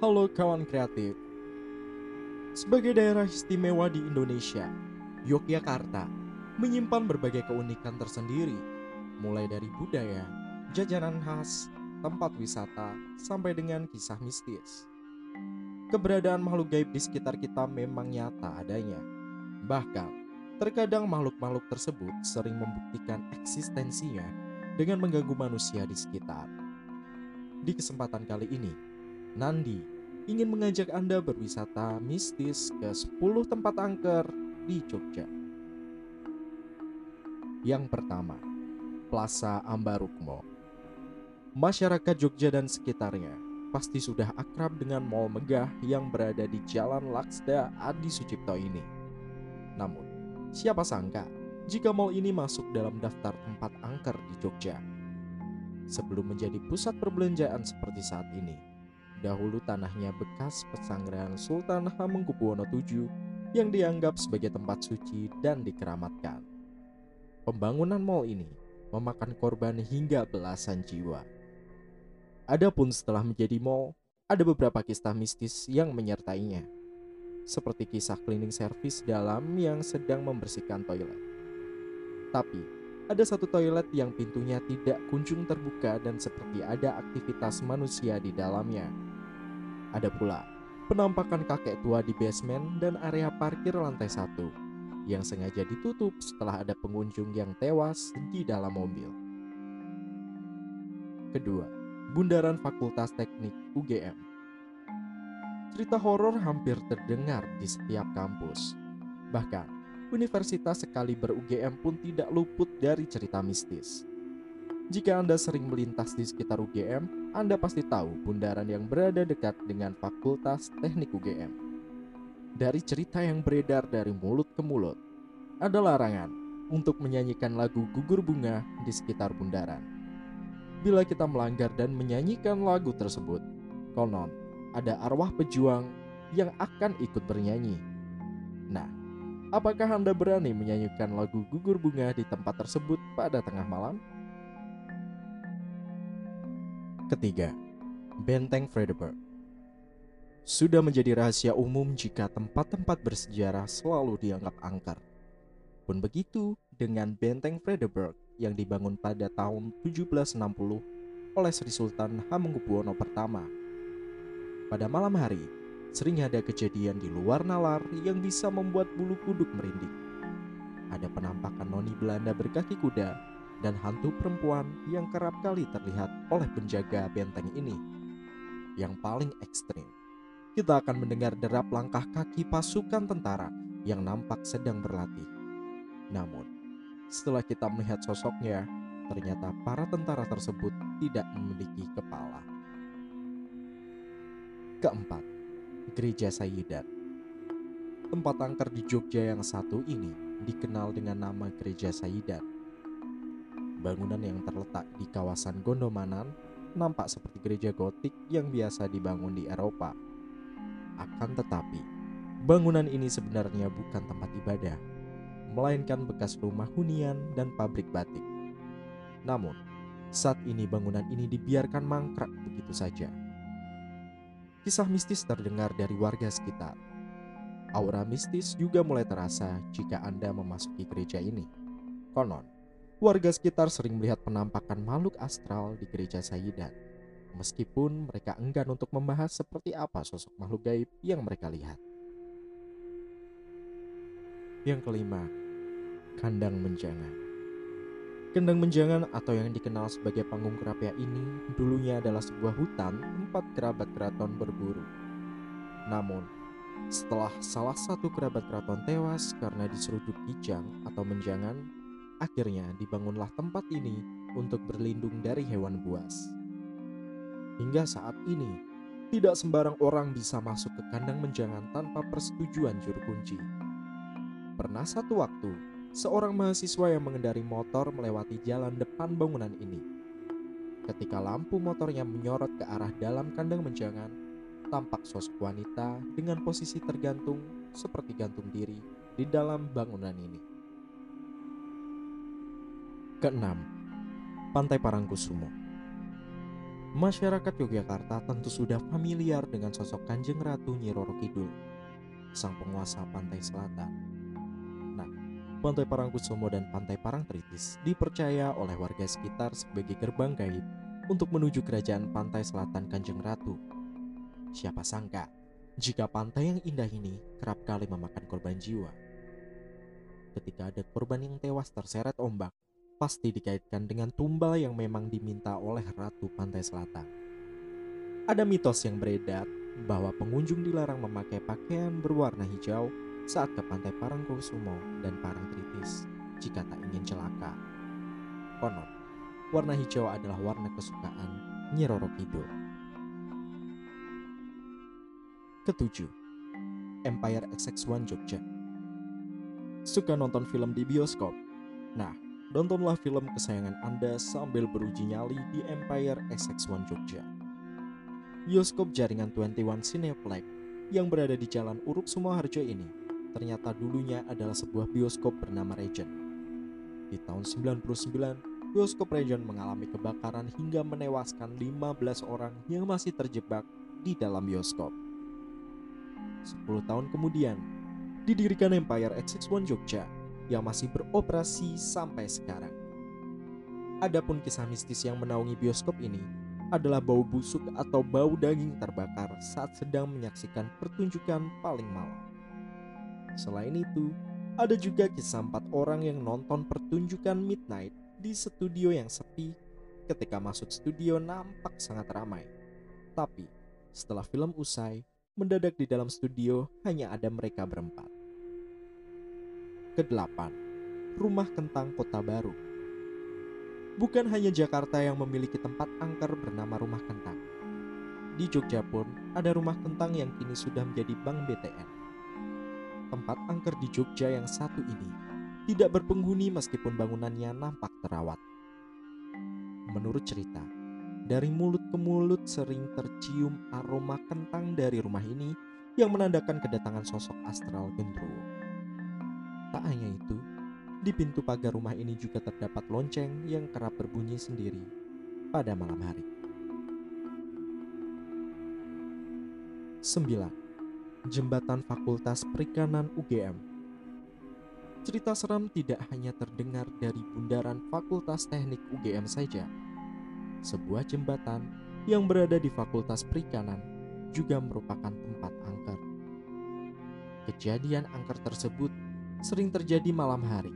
Halo kawan kreatif. Sebagai daerah istimewa di Indonesia, Yogyakarta menyimpan berbagai keunikan tersendiri, mulai dari budaya, jajanan khas, tempat wisata, sampai dengan kisah mistis. Keberadaan makhluk gaib di sekitar kita memang nyata adanya. Bahkan, terkadang makhluk-makhluk tersebut sering membuktikan eksistensinya dengan mengganggu manusia di sekitar. Di kesempatan kali ini, Nandi ingin mengajak Anda berwisata mistis ke 10 tempat angker di Jogja. Yang pertama, Plaza Ambarukmo. Masyarakat Jogja dan sekitarnya pasti sudah akrab dengan mall megah yang berada di Jalan Laksda Adi Sucipto ini. Namun, siapa sangka jika mall ini masuk dalam daftar tempat angker di Jogja. Sebelum menjadi pusat perbelanjaan seperti saat ini, dahulu tanahnya bekas pesanggrahan Sultan Hamengkubuwono VII yang dianggap sebagai tempat suci dan dikeramatkan. Pembangunan mall ini memakan korban hingga belasan jiwa. Adapun setelah menjadi mall, ada beberapa kisah mistis yang menyertainya. Seperti kisah cleaning service dalam yang sedang membersihkan toilet. Tapi, ada satu toilet yang pintunya tidak kunjung terbuka dan seperti ada aktivitas manusia di dalamnya. Ada pula penampakan kakek tua di basement dan area parkir lantai satu yang sengaja ditutup setelah ada pengunjung yang tewas di dalam mobil. Kedua, Bundaran Fakultas Teknik UGM. Cerita horor hampir terdengar di setiap kampus. Bahkan, universitas sekali ber-UGM pun tidak luput dari cerita mistis. Jika Anda sering melintas di sekitar UGM, Anda pasti tahu bundaran yang berada dekat dengan Fakultas Teknik UGM. Dari cerita yang beredar dari mulut ke mulut, ada larangan untuk menyanyikan lagu gugur bunga di sekitar bundaran. Bila kita melanggar dan menyanyikan lagu tersebut, konon ada arwah pejuang yang akan ikut bernyanyi. Apakah Anda berani menyanyikan lagu gugur bunga di tempat tersebut pada tengah malam? Ketiga, Benteng Frederberg. Sudah menjadi rahasia umum jika tempat-tempat bersejarah selalu dianggap angker. Pun begitu dengan Benteng Frederberg yang dibangun pada tahun 1760 oleh Sri Sultan Hamengkubuwono pertama. Pada malam hari, sering ada kejadian di luar nalar yang bisa membuat bulu kuduk merinding. Ada penampakan noni Belanda berkaki kuda dan hantu perempuan yang kerap kali terlihat oleh penjaga benteng ini. Yang paling ekstrim, kita akan mendengar derap langkah kaki pasukan tentara yang nampak sedang berlatih. Namun, setelah kita melihat sosoknya, ternyata para tentara tersebut tidak memiliki kepala. Keempat, Gereja Sayyidat. Tempat angker di Jogja yang satu ini dikenal dengan nama Gereja Sayyidat Bangunan yang terletak di kawasan Gondomanan nampak seperti gereja gotik yang biasa dibangun di Eropa. Akan tetapi, bangunan ini sebenarnya bukan tempat ibadah, melainkan bekas rumah hunian dan pabrik batik. Namun, saat ini bangunan ini dibiarkan mangkrak begitu saja. Kisah mistis terdengar dari warga sekitar. Aura mistis juga mulai terasa jika Anda memasuki gereja ini. Konon, warga sekitar sering melihat penampakan makhluk astral di gereja Sayyidat. Meskipun mereka enggan untuk membahas seperti apa sosok makhluk gaib yang mereka lihat. Yang kelima, kandang menjangan. Kandang menjangan atau yang dikenal sebagai panggung kerapia ini dulunya adalah sebuah hutan tempat kerabat keraton berburu. Namun, setelah salah satu kerabat keraton tewas karena diseruduk kijang atau menjangan Akhirnya dibangunlah tempat ini untuk berlindung dari hewan buas. Hingga saat ini, tidak sembarang orang bisa masuk ke kandang menjangan tanpa persetujuan juru kunci. Pernah satu waktu, seorang mahasiswa yang mengendari motor melewati jalan depan bangunan ini. Ketika lampu motornya menyorot ke arah dalam kandang menjangan, tampak sosok wanita dengan posisi tergantung seperti gantung diri di dalam bangunan ini. Keenam, Pantai Parangkusumo. Masyarakat Yogyakarta tentu sudah familiar dengan sosok Kanjeng Ratu Nyi Roro Kidul, sang penguasa pantai selatan. Pantai Parangkusumo dan Pantai Parangtritis dipercaya oleh warga sekitar sebagai gerbang gaib untuk menuju kerajaan pantai selatan Kanjeng Ratu. Siapa sangka, jika pantai yang indah ini kerap kali memakan korban jiwa. Ketika ada korban yang tewas terseret ombak, pasti dikaitkan dengan tumbal yang memang diminta oleh Ratu Pantai Selatan. Ada mitos yang beredar bahwa pengunjung dilarang memakai pakaian berwarna hijau saat ke pantai Parangkusumo dan Parangtritis jika tak ingin celaka. Konon, warna hijau adalah warna kesukaan Nyi Roro Kidul. Ketujuh, Empire XX1 Jogja. Suka nonton film di bioskop? Nah, Nontonlah film kesayangan Anda sambil beruji nyali di Empire XX1 Jogja. Bioskop jaringan 21 Cineplex yang berada di Jalan Urup Sumoharjo ini ternyata dulunya adalah sebuah bioskop bernama Regent. Di tahun 99, bioskop Regent mengalami kebakaran hingga menewaskan 15 orang yang masih terjebak di dalam bioskop. 10 tahun kemudian, didirikan Empire XX1 Jogja yang masih beroperasi sampai sekarang. Adapun kisah mistis yang menaungi bioskop ini adalah bau busuk atau bau daging terbakar saat sedang menyaksikan pertunjukan paling malam. Selain itu, ada juga kisah empat orang yang nonton pertunjukan midnight di studio yang sepi ketika masuk studio nampak sangat ramai. Tapi, setelah film usai, mendadak di dalam studio hanya ada mereka berempat. Kedelapan, Rumah Kentang Kota Baru. Bukan hanya Jakarta yang memiliki tempat angker bernama Rumah Kentang. Di Jogja pun ada rumah kentang yang kini sudah menjadi bank BTN. Tempat angker di Jogja yang satu ini tidak berpenghuni meskipun bangunannya nampak terawat. Menurut cerita, dari mulut ke mulut sering tercium aroma kentang dari rumah ini yang menandakan kedatangan sosok astral gendruwo. Tak hanya itu, di pintu pagar rumah ini juga terdapat lonceng yang kerap berbunyi sendiri pada malam hari. 9. Jembatan Fakultas Perikanan UGM Cerita seram tidak hanya terdengar dari bundaran Fakultas Teknik UGM saja. Sebuah jembatan yang berada di Fakultas Perikanan juga merupakan tempat angker. Kejadian angker tersebut sering terjadi malam hari.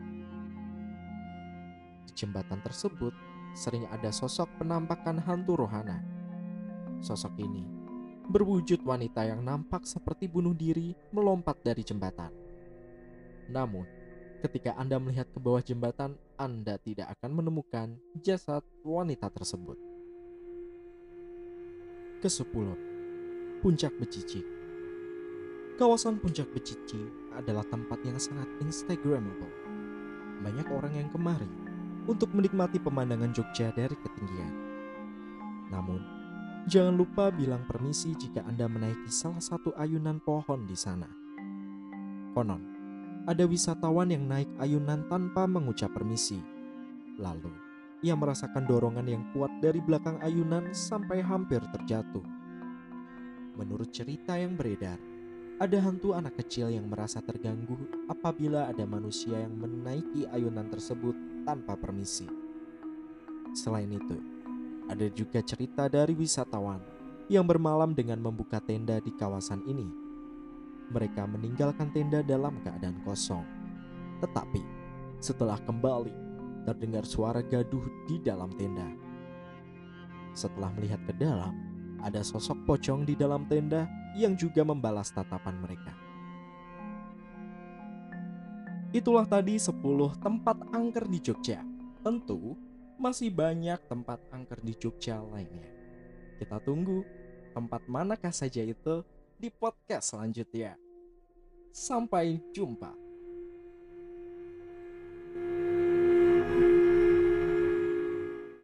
Di jembatan tersebut sering ada sosok penampakan hantu rohana. Sosok ini berwujud wanita yang nampak seperti bunuh diri melompat dari jembatan. Namun, ketika Anda melihat ke bawah jembatan, Anda tidak akan menemukan jasad wanita tersebut. Kesepuluh, Puncak Becici. Kawasan Puncak Becici adalah tempat yang sangat instagramable. Banyak orang yang kemari untuk menikmati pemandangan Jogja dari ketinggian. Namun, jangan lupa bilang permisi jika Anda menaiki salah satu ayunan pohon di sana. Konon, ada wisatawan yang naik ayunan tanpa mengucap permisi. Lalu, ia merasakan dorongan yang kuat dari belakang ayunan sampai hampir terjatuh. Menurut cerita yang beredar, ada hantu anak kecil yang merasa terganggu apabila ada manusia yang menaiki ayunan tersebut tanpa permisi. Selain itu, ada juga cerita dari wisatawan yang bermalam dengan membuka tenda di kawasan ini. Mereka meninggalkan tenda dalam keadaan kosong, tetapi setelah kembali, terdengar suara gaduh di dalam tenda. Setelah melihat ke dalam, ada sosok pocong di dalam tenda yang juga membalas tatapan mereka. Itulah tadi 10 tempat angker di Jogja. Tentu masih banyak tempat angker di Jogja lainnya. Kita tunggu tempat manakah saja itu di podcast selanjutnya. Sampai jumpa.